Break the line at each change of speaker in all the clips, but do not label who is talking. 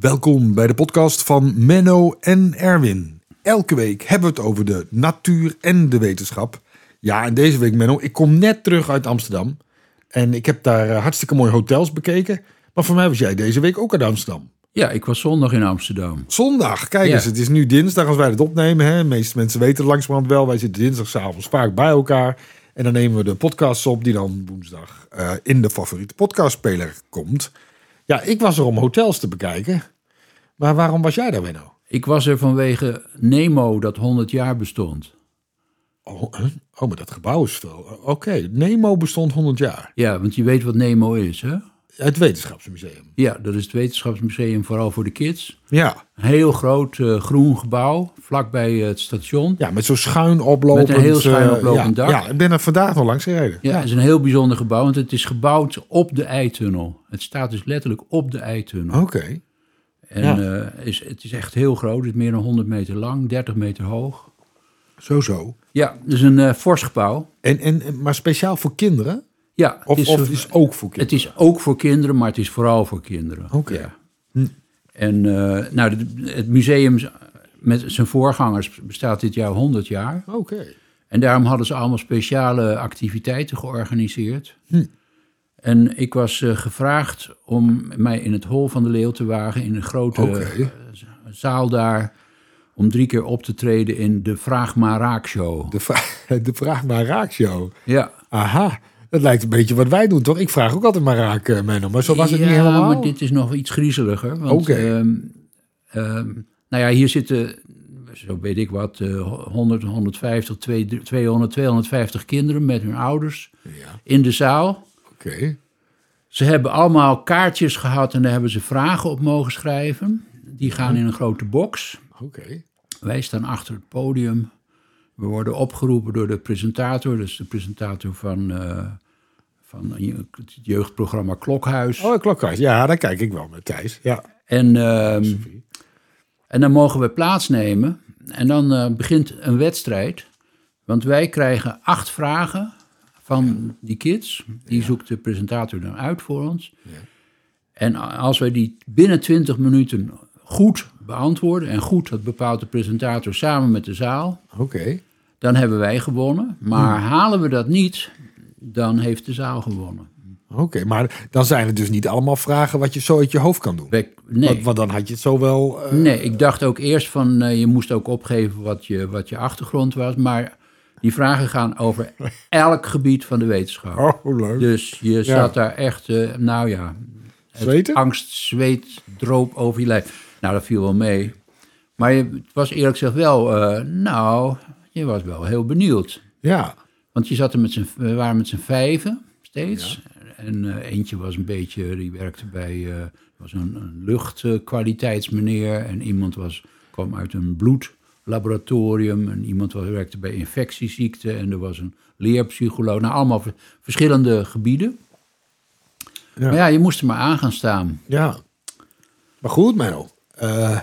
Welkom bij de podcast van Menno en Erwin. Elke week hebben we het over de natuur en de wetenschap. Ja, en deze week Menno, ik kom net terug uit Amsterdam. En ik heb daar eh, hartstikke mooie hotels bekeken. Maar voor mij was jij deze week ook uit Amsterdam.
Ja, ik was zondag in Amsterdam.
Zondag, kijk
Ja.
eens, het is nu dinsdag als wij het opnemen. Hè. De meeste mensen weten het langzamerhand wel. Wij zitten dinsdagavond vaak bij elkaar. En dan nemen we de podcasts op die dan woensdag eh, in de favoriete podcastspeler komt. Ja, ik was er om hotels te bekijken. Maar waarom was jij daar, Menno?
Ik was er vanwege Nemo dat 100 jaar bestond.
Oh, oh, maar dat gebouw is veel. Oké, Nemo bestond 100 jaar.
Ja, want je weet wat Nemo is, hè?
Het wetenschapsmuseum.
Ja, dat is het wetenschapsmuseum vooral voor de kids.
Ja,
heel groot eh, groen gebouw, vlakbij het station.
ja met zo'n schuin oplopend...
Met een heel schuin
eh,
oplopend
ja,
dak.
Ja, ik ben er vandaag nog langs gereden.
Ja, het is een heel bijzonder gebouw, want het is gebouwd op de eitunnel. Het staat dus letterlijk op de eitunnel.
Oké.
En
ja.
eh, is, het is echt heel groot, het is meer dan 100 meter lang, 30 meter hoog.
Zo, zo.
Ja, dus een eh fors gebouw.
En, en, maar speciaal voor kinderen?
Ja,
Of,
het
of
zo-
het is ook voor
Het
kinderen?
is ook voor kinderen, maar het is vooral voor kinderen.
Oké.
Ja. En eh, nou, het museum met zijn voorgangers bestaat dit jaar 100 jaar.
Oké.
En daarom hadden ze allemaal speciale activiteiten georganiseerd.
Hm.
En ik was eh, gevraagd om mij in het hol van de Leeuw te wagen in een grote eh, zaal daar. Om drie keer op te treden in de Vraag maar Raak show.
De, vra- de vraag maar raak show.
Ja,
Aha. Dat lijkt een beetje wat wij doen, toch? Ik vraag ook altijd maar raak, eh, Menno. Maar zo was het
ja,
niet helemaal.
maar dit is nog iets griezeliger.
Oké.
ehm, ehm, nou ja, hier zitten, zo weet ik wat, eh 100, 150, 200, 200, 250 kinderen met hun ouders
Ja,
in de zaal.
Oké.
Ze hebben allemaal kaartjes gehad en daar hebben ze vragen op mogen schrijven. Die gaan in een grote box.
Oké.
Wij staan achter het podium. We worden opgeroepen door de presentator, dus de presentator van, eh, van het jeugdprogramma Klokhuis.
Oh, klokhuis. Ja, daar kijk ik wel met Thijs. Ja.
En, ehm, en dan mogen we plaatsnemen. En dan eh, begint een wedstrijd. Want wij krijgen acht vragen van die kids. Die zoekt de presentator dan uit voor ons. En als wij die binnen 20 minuten goed beantwoorden... en goed, dat bepaalt de presentator samen met de zaal...
Oké.
dan hebben wij gewonnen. Maar halen we dat niet, dan heeft de zaal gewonnen.
Oké, maar dan zijn het dus niet allemaal vragen wat je zo uit je hoofd kan doen.
Nee.
Want, want dan had je het zo wel... eh,
Nee, ik dacht ook eerst van eh, je moest ook opgeven wat je, wat je achtergrond was. Maar die vragen gaan over elk gebied van de wetenschap.
Oh, leuk.
Dus je zat daar echt, eh, nou ja,
Zweten?
angst, zweet, droop over je lijf. Nou, dat viel wel mee. Maar je, het was eerlijk gezegd wel, eh, nou, je was wel heel benieuwd.
Ja.
Want je zat er met z'n, we waren met z'n vijven steeds. En eh, eentje was een beetje, die werkte bij, was een, een luchtkwaliteitsmeneer. En iemand was, kwam uit een bloedlaboratorium. En iemand werkte bij infectieziekten. En er was een leerpsycholoog. Nou, allemaal ver- verschillende gebieden.
Ja.
Maar ja, je moest er maar aan gaan staan.
Ja. Maar goed, Menno. Eh,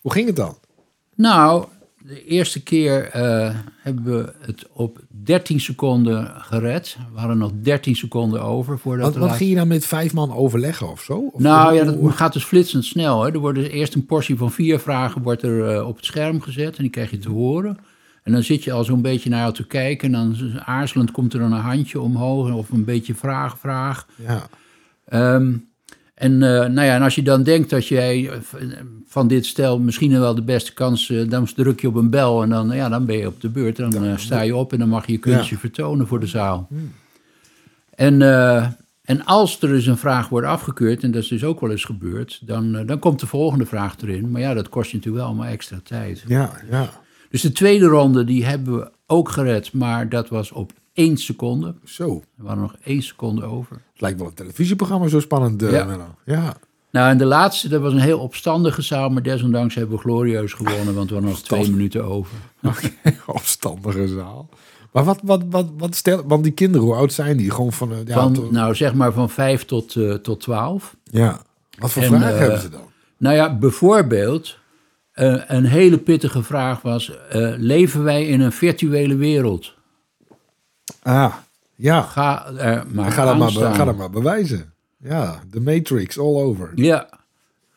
hoe ging het dan?
Nou, de eerste keer eh, hebben we het op 13 seconden gered. We hadden nog 13 seconden over voordat
wat
laatste-
ging je dan met vijf man overleggen of zo? Of
Nou ja, dat gaat dus flitsend snel. Hè. Er wordt dus eerst een portie van vier vragen wordt er, eh, op het scherm gezet en die krijg je te horen. En dan zit je al zo'n beetje naar jou te kijken en dan aarzelend komt er dan een handje omhoog of een beetje vraag, vraag.
Ja.
Ehm, en, eh, nou ja, en als je dan denkt dat jij eh, v- van dit stel misschien wel de beste kans, eh, dan druk je op een bel en dan, ja, dan ben je op de beurt. Dan eh, sta je op en dan mag je je kunstje
Ja.
vertonen voor de zaal. En, eh, en als er dus een vraag wordt afgekeurd, en dat is dus ook wel eens gebeurd, dan, eh, dan komt de volgende vraag erin. Maar ja, dat kost je natuurlijk wel allemaal extra tijd.
Ja, ja.
Dus de tweede ronde, die hebben we ook gered, maar dat was op één seconde.
Zo.
Er waren nog één seconde over.
Het lijkt wel een televisieprogramma zo spannend, eh,
Ja.
Menno. Ja.
Nou, en de laatste, dat was een heel opstandige zaal, maar desondanks hebben we glorieus gewonnen, want we hadden nog twee minuten over.
Oké, opstandige zaal. Maar wat, wat, wat, wat stel... Want die kinderen, hoe oud zijn die? Gewoon van... eh, ja,
Van, nou, zeg maar van vijf tot, eh, tot twaalf.
ja. Wat voor
en,
vragen hebben ze dan?
Nou ja, bijvoorbeeld, een hele pittige vraag was, leven wij in een virtuele wereld?
Ah, ja.
Ga er maar
Ga dat
aan
maar, ga dat maar bewijzen. Ja, de Matrix all over.
Ja.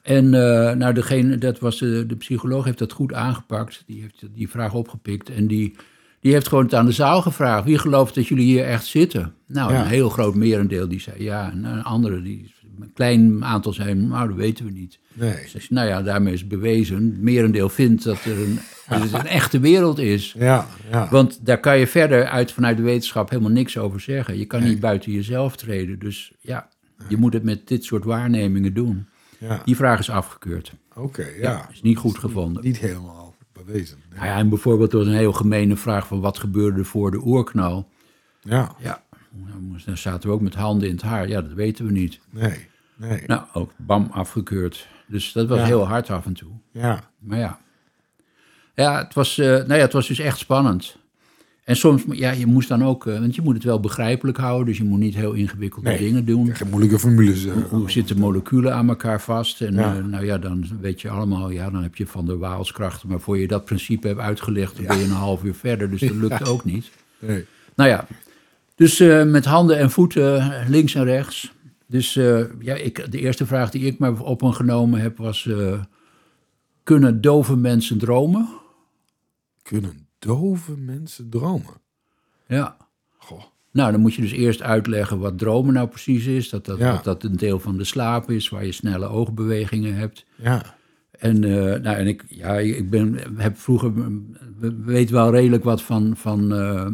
En uh, nou, degene, dat was de, de psycholoog heeft dat goed aangepakt. Die heeft die vraag opgepikt. En die, die heeft gewoon het aan de zaal gevraagd. Wie gelooft dat jullie hier echt zitten? Nou, een heel groot merendeel die zei ja. En een andere, die, een klein aantal zei, nou, dat weten we niet.
Nee.
Dus, nou ja, daarmee is bewezen. Het merendeel vindt dat er een, dat het een echte wereld is.
Ja, ja.
Want daar kan je verder uit vanuit de wetenschap helemaal niks over zeggen. Je kan niet buiten jezelf treden. Dus ja, je moet het met dit soort waarnemingen doen.
Ja.
Die vraag is afgekeurd.
Oké, ja.
Is niet goed gevonden.
Niet helemaal bewezen.
Nou ja, en bijvoorbeeld door een heel gemene vraag van wat gebeurde er voor de oerknal.
Ja,
Ja, dan zaten we ook met handen in het haar. Ja, dat weten we niet.
nee, nee.
Nou, ook bam, afgekeurd. Dus dat was
Ja.
heel hard af en toe.
Ja,
Maar ja. Ja, het was, eh, nou ja, het was dus echt spannend. En soms, ja, je moest dan ook, eh, want je moet het wel begrijpelijk houden. Dus je moet niet heel ingewikkelde
Nee.
dingen doen.
geen moeilijke formules. eh.
Hoe zitten moleculen aan elkaar vast? En
Ja.
eh, nou ja, dan weet je allemaal, ja, dan heb je van de Waalskrachten. Maar voor je dat principe hebt uitgelegd, dan ben je een half uur verder. Dus dat lukt ook niet.
Nee.
Nou ja, dus met handen en voeten links en rechts. Dus ja, ik, de eerste vraag die ik maar op me genomen heb was... kunnen dove mensen dromen?
Kunnen dove mensen dromen?
Ja.
Goh.
Nou, dan moet je dus eerst uitleggen wat dromen nou precies is. Dat dat,
Ja.
dat, dat een deel van de slaap is, waar je snelle oogbewegingen hebt.
Ja,
En, eh, nou, en ik, ja, ik ben, heb vroeger, we weten wel redelijk wat van, van eh,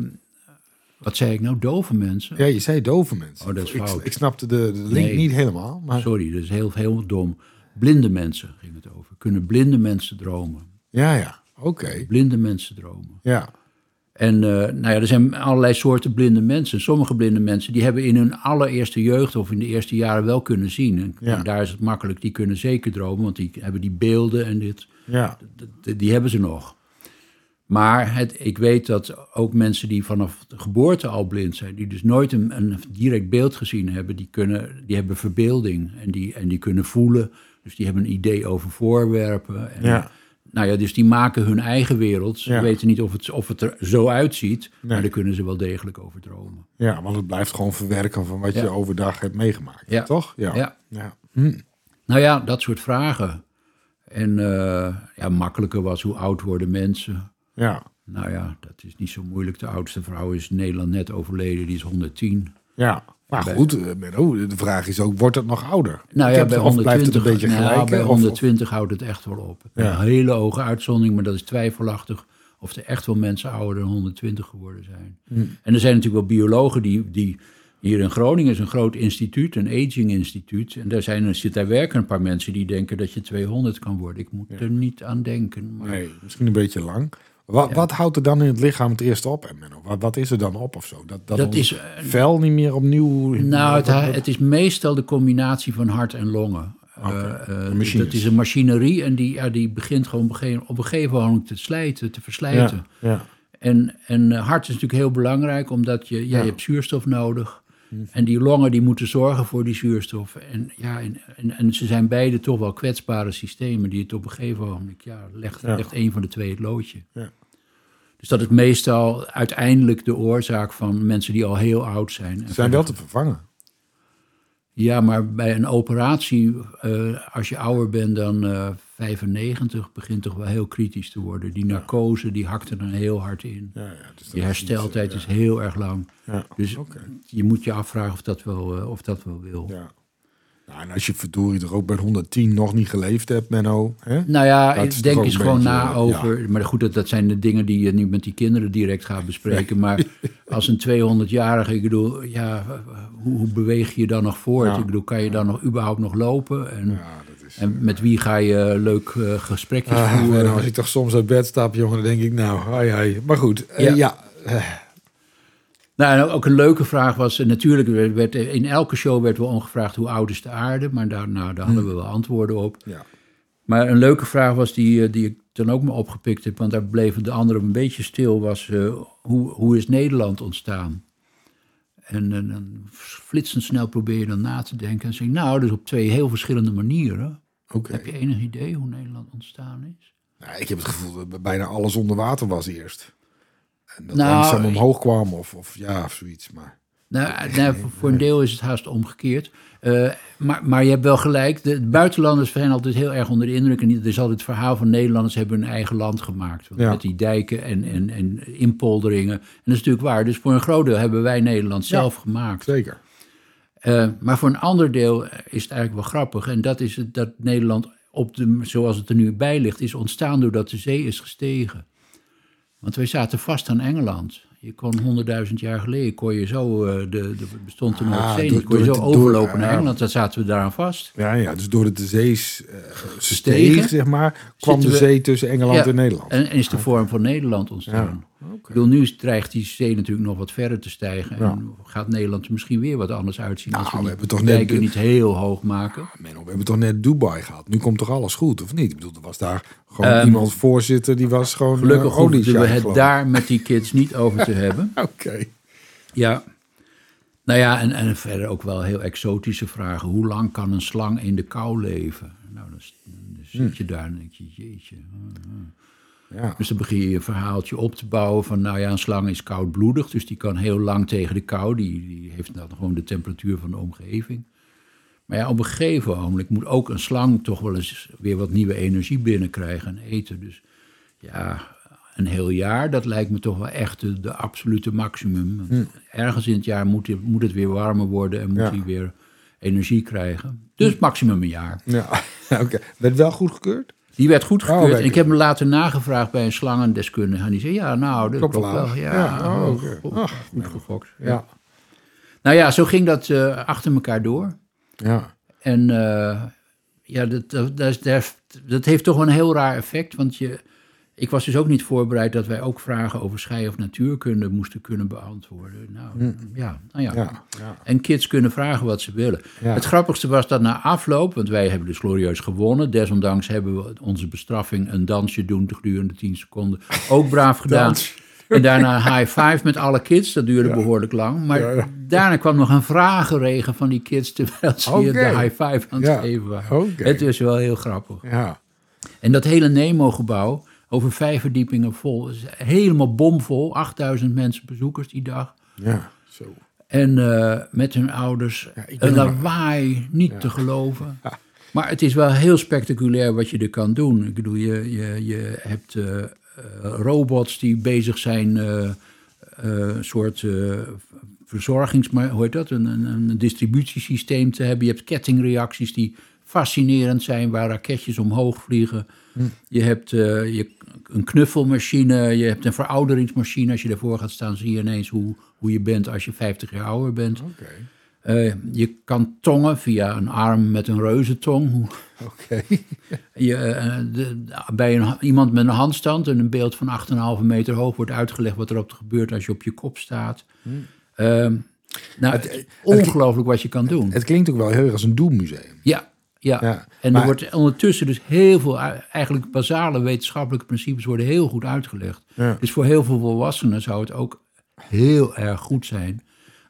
wat zei ik nou, dove mensen?
ja je zei dove mensen.
Oh, dat is
ik,
fout.
ik snapte de, de link
Nee.
niet helemaal. Maar
Sorry, dat is heel, heel dom. Blinde mensen ging het over. Kunnen blinde mensen dromen?
ja, ja, oké.
Blinde mensen dromen.
Ja,
En eh, nou ja, er zijn allerlei soorten blinde mensen. Sommige blinde mensen die hebben in hun allereerste jeugd of in de eerste jaren wel kunnen zien. En,
Ja.
en daar is het makkelijk, die kunnen zeker dromen, want die hebben die beelden en dit.
ja,
die hebben ze nog. Maar het, ik weet dat ook mensen die vanaf de geboorte al blind zijn, die dus nooit een, een direct beeld gezien hebben, die, kunnen, die hebben verbeelding en die, en die kunnen voelen. Dus die hebben een idee over voorwerpen. En,
Ja.
Nou ja, dus die maken hun eigen wereld. Ze
Ja.
weten niet of het, of het er zo uitziet, maar daar kunnen ze wel degelijk over dromen.
ja, want het blijft gewoon verwerken van wat je overdag hebt meegemaakt.
Ja.
Toch? Ja.
Ja.
ja. Hm.
Nou ja, dat soort vragen. En eh, ja, makkelijker was hoe oud worden mensen.
ja.
Nou ja, dat is niet zo moeilijk. De oudste vrouw is in Nederland net overleden, die is 110.
Ja, maar goed, eh, Menno, de vraag is ook, wordt het nog ouder?
Nou ja, bij
het- of blijft het
120,
een beetje
nou,
gelijk?
bij
hè? Of-
120 houdt het echt wel op.
Ja.
Een hele hoge uitzondering, maar dat is twijfelachtig of er echt wel mensen ouder dan 120 geworden zijn.
Hm.
En er zijn natuurlijk wel biologen die, die hier in Groningen is een groot instituut, een aging instituut. En daar, zijn, zit, daar werken een paar mensen die denken dat je 200 kan worden. Ik moet er niet aan denken. Maar
Nee, misschien een beetje lang. Wat, wat houdt er dan in het lichaam het eerst op, en? Wat, wat is er dan op of zo? Dat, dat,
is, eh,
vel niet meer opnieuw...
Nou, het, het is meestal de combinatie van hart en longen. Eh, eh, dat is een machinerie en die, ja, die begint gewoon op een gegeven- op een gegeven moment te slijten, te verslijten.
ja, ja,
En, en hart is natuurlijk heel belangrijk, omdat je, ja, je hebt zuurstof nodig. En die longen die moeten zorgen voor die zuurstof. En, ja, en, en, en ze zijn beide toch wel kwetsbare systemen die het op een gegeven moment, ja, legt,
Ja.
legt een van de twee het loodje.
Ja.
Dus dat is meestal uiteindelijk de oorzaak van mensen die al heel oud zijn.
Ze zijn wel te vervangen.
Ja, maar bij een operatie, eh, als je ouder bent dan eh 95, begint toch wel heel kritisch te worden. Die narcose, die hakt er dan heel hard in.
Ja, ja, dus
Die
is
hersteltijd
niet,
is heel erg lang.
eh, Ja,
Dus je moet je afvragen of dat wel, eh, of dat wel wil.
Ja. Nou, en als je verdorie er ook bij 110 nog niet geleefd hebt, Menno. Hè?
Nou ja,
Dat
ik denk eens
een
gewoon
beetje,
na
eh,
over. Maar goed, dat, dat zijn de dingen die je niet met die kinderen direct gaat bespreken. Maar als een 200-jarige, ik bedoel, ja, hoe, hoe beweeg je dan nog voort?
Ja.
Ik bedoel, kan je dan nog überhaupt nog lopen? En,
Ja, dat is...
en met wie ga je leuk eh, gesprekjes
Ah,
voeren?
Als ik toch soms uit bed stap, jongen, dan denk ik, nou, ai, ai. Maar goed, eh,
Ja.
ja. Eh,
Nou, ook een leuke vraag was, eh, natuurlijk, werd, werd- in elke show werd wel ongevraagd hoe oud is de aarde, maar daar, nou, daar hadden we wel antwoorden op.
ja.
Maar een leuke vraag was die, eh, die ik dan ook maar opgepikt heb, want daar bleven de anderen een beetje stil, was eh, hoe, hoe is Nederland ontstaan? En, en dan flitsend snel probeer je dan na te denken en zeg nou, dus op twee heel verschillende manieren. Heb je enig idee hoe Nederland ontstaan is?
Nou, ik heb het gevoel dat bijna alles onder water was eerst. En dat
Nou,
langzaam omhoog kwam of, of ja, of zoiets. Maar
Nou, nou, voor een deel is het haast omgekeerd. Uh, maar, maar je hebt wel gelijk. De, buitenlanders zijn altijd heel erg onder de indruk. En er is altijd het verhaal van Nederlanders hebben hun eigen land gemaakt. Ja. Met die dijken en, en, en inpolderingen. En dat is natuurlijk waar. Dus voor een groot deel hebben wij Nederland zelf ja, gemaakt.
Zeker.
Uh, maar voor een ander deel is het eigenlijk wel grappig. En dat is het, dat Nederland, op de, zoals het er nu bij ligt, is ontstaan doordat de zee is gestegen. Want wij zaten vast aan Engeland. Je kon honderdduizend jaar geleden, kon je zo, uh, de, de, bestond er
Ah,
nog zee,
door-
kon je zo
het- door-
overlopen naar. Engeland. Dan zaten we daaraan vast.
Ja, ja, dus door de zees eh steeg,
Stegen.
zeg maar, kwam de
we-
zee tussen Engeland
Ja,
en Nederland.
En, en is de vorm van Nederland ontstaan.
Ja,
Ik bedoel, nu dreigt die zee natuurlijk nog wat verder te stijgen.
Ja.
En gaat Nederland er misschien weer wat anders uitzien als
Nou,
we,
we
die
hebben toch net
niet heel hoog maken.
Menno, we hebben toch net Dubai gehad. Nu komt toch alles goed, of niet? Ik bedoel, er was daar gewoon
Ehm,
iemand voorzitter, die was gewoon
Gelukkig
uh,
hoefden we het daar met die kids niet over te hebben.
Oké.
Ja. Nou ja, en, en verder ook wel heel exotische vragen. Hoe lang kan een slang in de kou leven? Nou, dan, zit je daar en denk je, jeetje.
Ja.
Dus dan begin je een verhaaltje op te bouwen van, nou ja, een slang is koudbloedig, dus die kan heel lang tegen de kou. Die, die heeft dan gewoon de temperatuur van de omgeving. Maar ja, op een gegeven moment moet ook een slang toch wel eens weer wat nieuwe energie binnenkrijgen en eten. Dus ja, een heel jaar, dat lijkt me toch wel echt de, de absolute maximum. Want Ergens in het jaar moet, het- moet het weer warmer worden en moet
Ja.
hij weer energie krijgen. Dus maximum een jaar.
Ja, oké. Werd wel goedgekeurd?
Die werd goedgekeurd.
Oh,
en ik heb hem later nagevraagd bij een slangendeskundige. En die zei, ja, nou, dat
Klopt
klopt
wel.
Ja,
Ja, oh,
oh, goed,
Ach,
goed gefokt. Ja.
Ja.
Nou ja, zo ging dat eh, achter elkaar door.
Ja.
En eh, ja, dat, dat, dat, dat, heeft toch een heel raar effect. Want je, ik was dus ook niet voorbereid dat wij ook vragen over schei- of natuurkunde moesten kunnen beantwoorden. Nou, ja, nou ja.
Hm. Ja. Ja.
En kids kunnen vragen wat ze willen.
Ja.
Het grappigste was dat na afloop, want wij hebben dus glorieus gewonnen. Desondanks hebben we onze bestraffing een dansje doen gedurende 10 seconden ook braaf gedaan. En daarna high five met alle kids. Dat duurde behoorlijk lang. Maar
Ja, ja.
daarna kwam nog een vragenregen van die kids terwijl ze hier de high five aan het
Ja.
geven waren. Het is wel heel grappig.
Ja.
En dat hele Nemo-gebouw, over vijf verdiepingen vol, is helemaal bomvol. 8000 mensen bezoekers die dag.
Ja. Zo.
En eh, met hun ouders.
Ja,
een lawaai, niet te geloven. Maar het is wel heel spectaculair wat je er kan doen. Ik bedoel, je, je, je hebt eh, eh, robots die bezig zijn, een soort verzorgings... Maar hoe heet dat? Een, een, een distributiesysteem te hebben. Je hebt kettingreacties die fascinerend zijn, waar raketjes omhoog vliegen. Je hebt eh, je, een knuffelmachine, je hebt een verouderingsmachine. Als je daarvoor gaat staan, zie je ineens hoe, hoe je bent als je 50 jaar ouder bent. Eh, je kan tongen via een arm met een reuzentong.
Oké.
Je, eh, de, bij een, iemand met een handstand en een beeld van 8,5 meter hoog wordt uitgelegd wat er op gebeurt als je op je kop staat. Ehm, nou, het, ongelooflijk wat je kan doen.
Het klinkt ook wel heel erg als een doelmuseum.
ja, ja.
Ja,
en
maar-
er wordt ondertussen dus heel veel, eigenlijk basale wetenschappelijke principes worden heel goed uitgelegd.
Ja.
Dus voor heel veel volwassenen zou het ook heel erg goed zijn.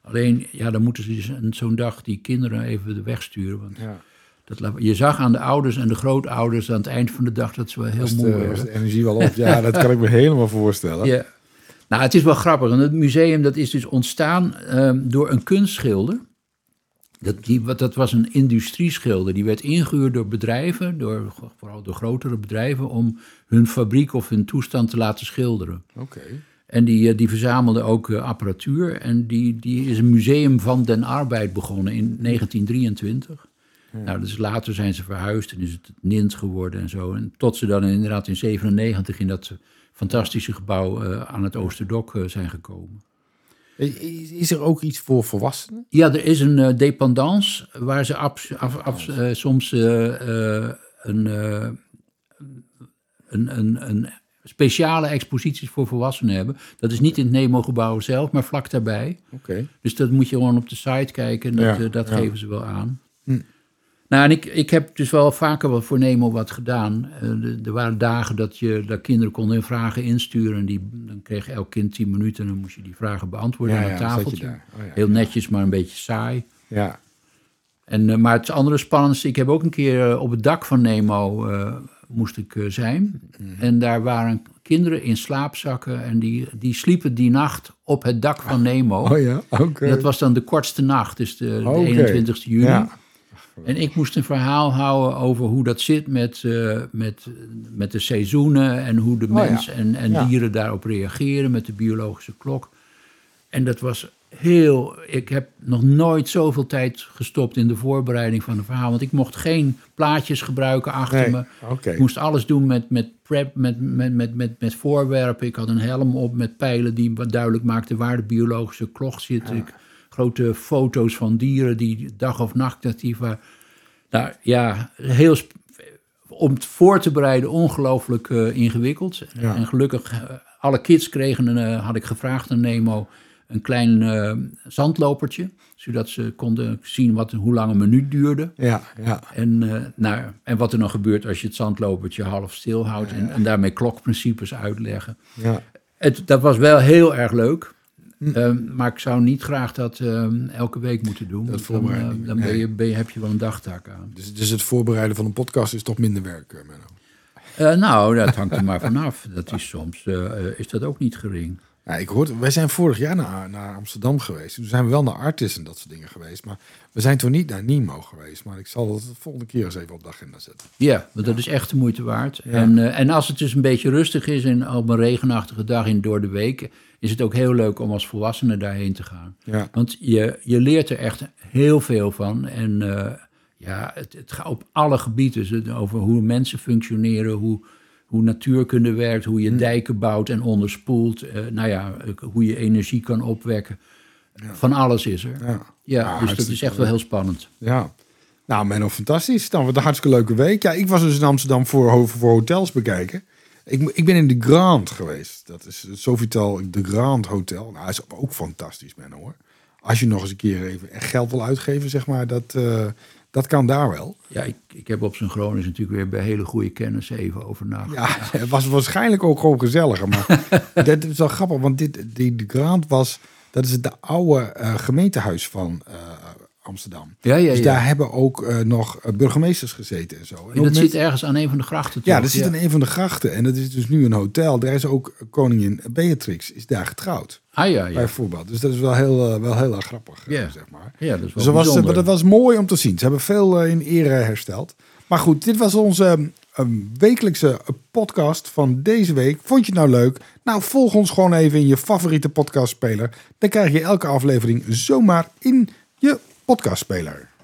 Alleen, ja, dan moeten ze dus zo'n dag die kinderen even de weg sturen. Want
Ja.
dat, je zag aan de ouders en de grootouders aan het eind van de dag dat ze wel heel
Was
moe
de, was de energie wel op? Ja, dat kan ik me helemaal voorstellen.
Ja. Nou, het is wel grappig. En het museum dat is dus ontstaan ehm, door een kunstschilder. Dat, die, dat was een industrieschilder. Die werd ingehuurd door bedrijven, door, vooral door grotere bedrijven, om hun fabriek of hun toestand te laten schilderen.
Oké.
En die, eh, die verzamelde ook eh, apparatuur. En die, die is een museum van den arbeid begonnen in 1923. Nou, dus later zijn ze verhuisd en is het NINT geworden en zo. En tot ze dan inderdaad in 97 in dat fantastische gebouw eh, aan het Oosterdok eh, zijn gekomen.
Is, is er ook iets voor volwassenen?
Ja, er is een eh, dependance waar ze af- af- eh, soms eh, een, een, een, een speciale exposities voor volwassenen hebben. Dat is niet in het Nemo-gebouw zelf, maar vlak daarbij.
Oké.
Dus dat moet je gewoon op de site kijken. En dat,
Ja,
dat
ja.
geven ze wel aan.
Hm.
Nou, en ik, ik heb dus wel vaker wat voor Nemo wat gedaan. Eh, er waren dagen dat, je, dat kinderen konden hun vragen insturen. En die, dan kreeg elk kind 10 minuten en dan moest je die vragen beantwoorden
Ja,
aan
ja, je
tafeltje.
Oh, ja.
Heel netjes, maar een beetje saai.
Ja.
En, eh, maar het andere spannendste, ik heb ook een keer eh, op het dak van Nemo moest ik zijn. En daar waren kinderen in slaapzakken en die, die sliepen die nacht op het dak van Nemo.
Oh ja, oké.
Dat was dan de kortste nacht, dus de, de
Oké.
21 juli.
Ja.
En ik moest een verhaal houden over hoe dat zit met, eh, met, met de seizoenen en hoe de
Oh ja.
mens en, en
Ja.
dieren daarop reageren met de biologische klok. En dat was heel. Ik heb nog nooit zoveel tijd gestopt in de voorbereiding van een verhaal. Want ik mocht geen plaatjes gebruiken achter
Nee,
me. Ik moest alles doen met, met prep, met, met, met, met, met voorwerpen. Ik had een helm op met pijlen die duidelijk maakten waar de biologische klok zit. Ik, grote foto's van dieren die dag of nacht actief waren. Nou ja, heel om het voor te bereiden ongelooflijk eh, ingewikkeld.
Ja.
En gelukkig, eh, alle kids kregen, een, eh, had ik gevraagd aan Nemo, een klein eh, zandlopertje. Zodat ze konden zien wat, hoe lang een minuut duurde.
Ja, ja.
En, nou, en wat er dan gebeurt als je het zandlopertje half stil houdt. En, en daarmee klokprincipes uitleggen.
ja.
Het, dat was wel heel erg leuk.
Hm.
Ehm, maar ik zou niet graag dat ehm, elke week moeten doen. dan eh, dan ben je, ben je, heb je wel een dagtaak aan.
Dus, dus het voorbereiden van een podcast is toch minder werk, eh, Menno?
Eh, nou, dat hangt er maar vanaf. Dat is soms is dat ook niet gering.
Ja, ik hoorde, wij zijn vorig jaar naar, naar Amsterdam geweest. Toen zijn we wel naar Artis en dat soort dingen geweest. Maar we zijn toen niet naar Nemo geweest. Maar ik zal het de volgende keer eens even op de agenda zetten.
Ja, want dat is echt de moeite waard. En, eh, en als het dus een beetje rustig is en op een regenachtige dag in door de week, is het ook heel leuk om als volwassene daarheen te gaan.
Ja,
Want je, je leert er echt heel veel van. En eh, ja, het, het gaat op alle gebieden. Dus over hoe mensen functioneren, hoe, hoe natuurkunde werkt, hoe je dijken bouwt en onderspoelt. eh, nou ja, hoe je energie kan opwekken. Van alles is er.
ja.
Ja, dus dat is echt wel heel spannend.
ja. Nou, Menno, fantastisch. Dan wat een hartstikke leuke week. Ja, ik was dus in Amsterdam voor, voor hotels bekijken. Ik, ik ben in de Grand geweest. Dat is het Sofitel de Grand Hotel. Nou, is ook fantastisch, Menno, hoor. Als je nog eens een keer even echt geld wil uitgeven, zeg maar, dat, eh, dat kan daar wel.
Ja, ik, ik heb op zijn Gronings natuurlijk weer bij hele goede kennis even over nagedacht.
Ja, het was waarschijnlijk ook gewoon gezelliger. Maar dat is wel grappig, want dit, die, de Grand was... Dat is het oude eh, gemeentehuis van eh, Amsterdam.
Ja, ja,
Dus
ja.
daar hebben ook eh, nog eh, burgemeesters gezeten en zo. En
dat zit ergens aan een van de grachten.
ja, dat zit in een van de grachten. En dat is dus nu een hotel. Daar is ook koningin Beatrix is daar getrouwd.
Ah ja, ja.
Bijvoorbeeld. Dus dat is wel heel, eh, wel heel erg grappig, zeg maar.
Ja, dat is wel
Dus was,
bijzonder.
dat was mooi om te zien. Ze hebben veel in ere hersteld. Maar goed, dit was onze eh, wekelijkse eh, podcast van deze week. Vond je het nou leuk? Nou, volg ons gewoon even in je favoriete podcastspeler. Dan krijg je elke aflevering zomaar in je podcastspeler.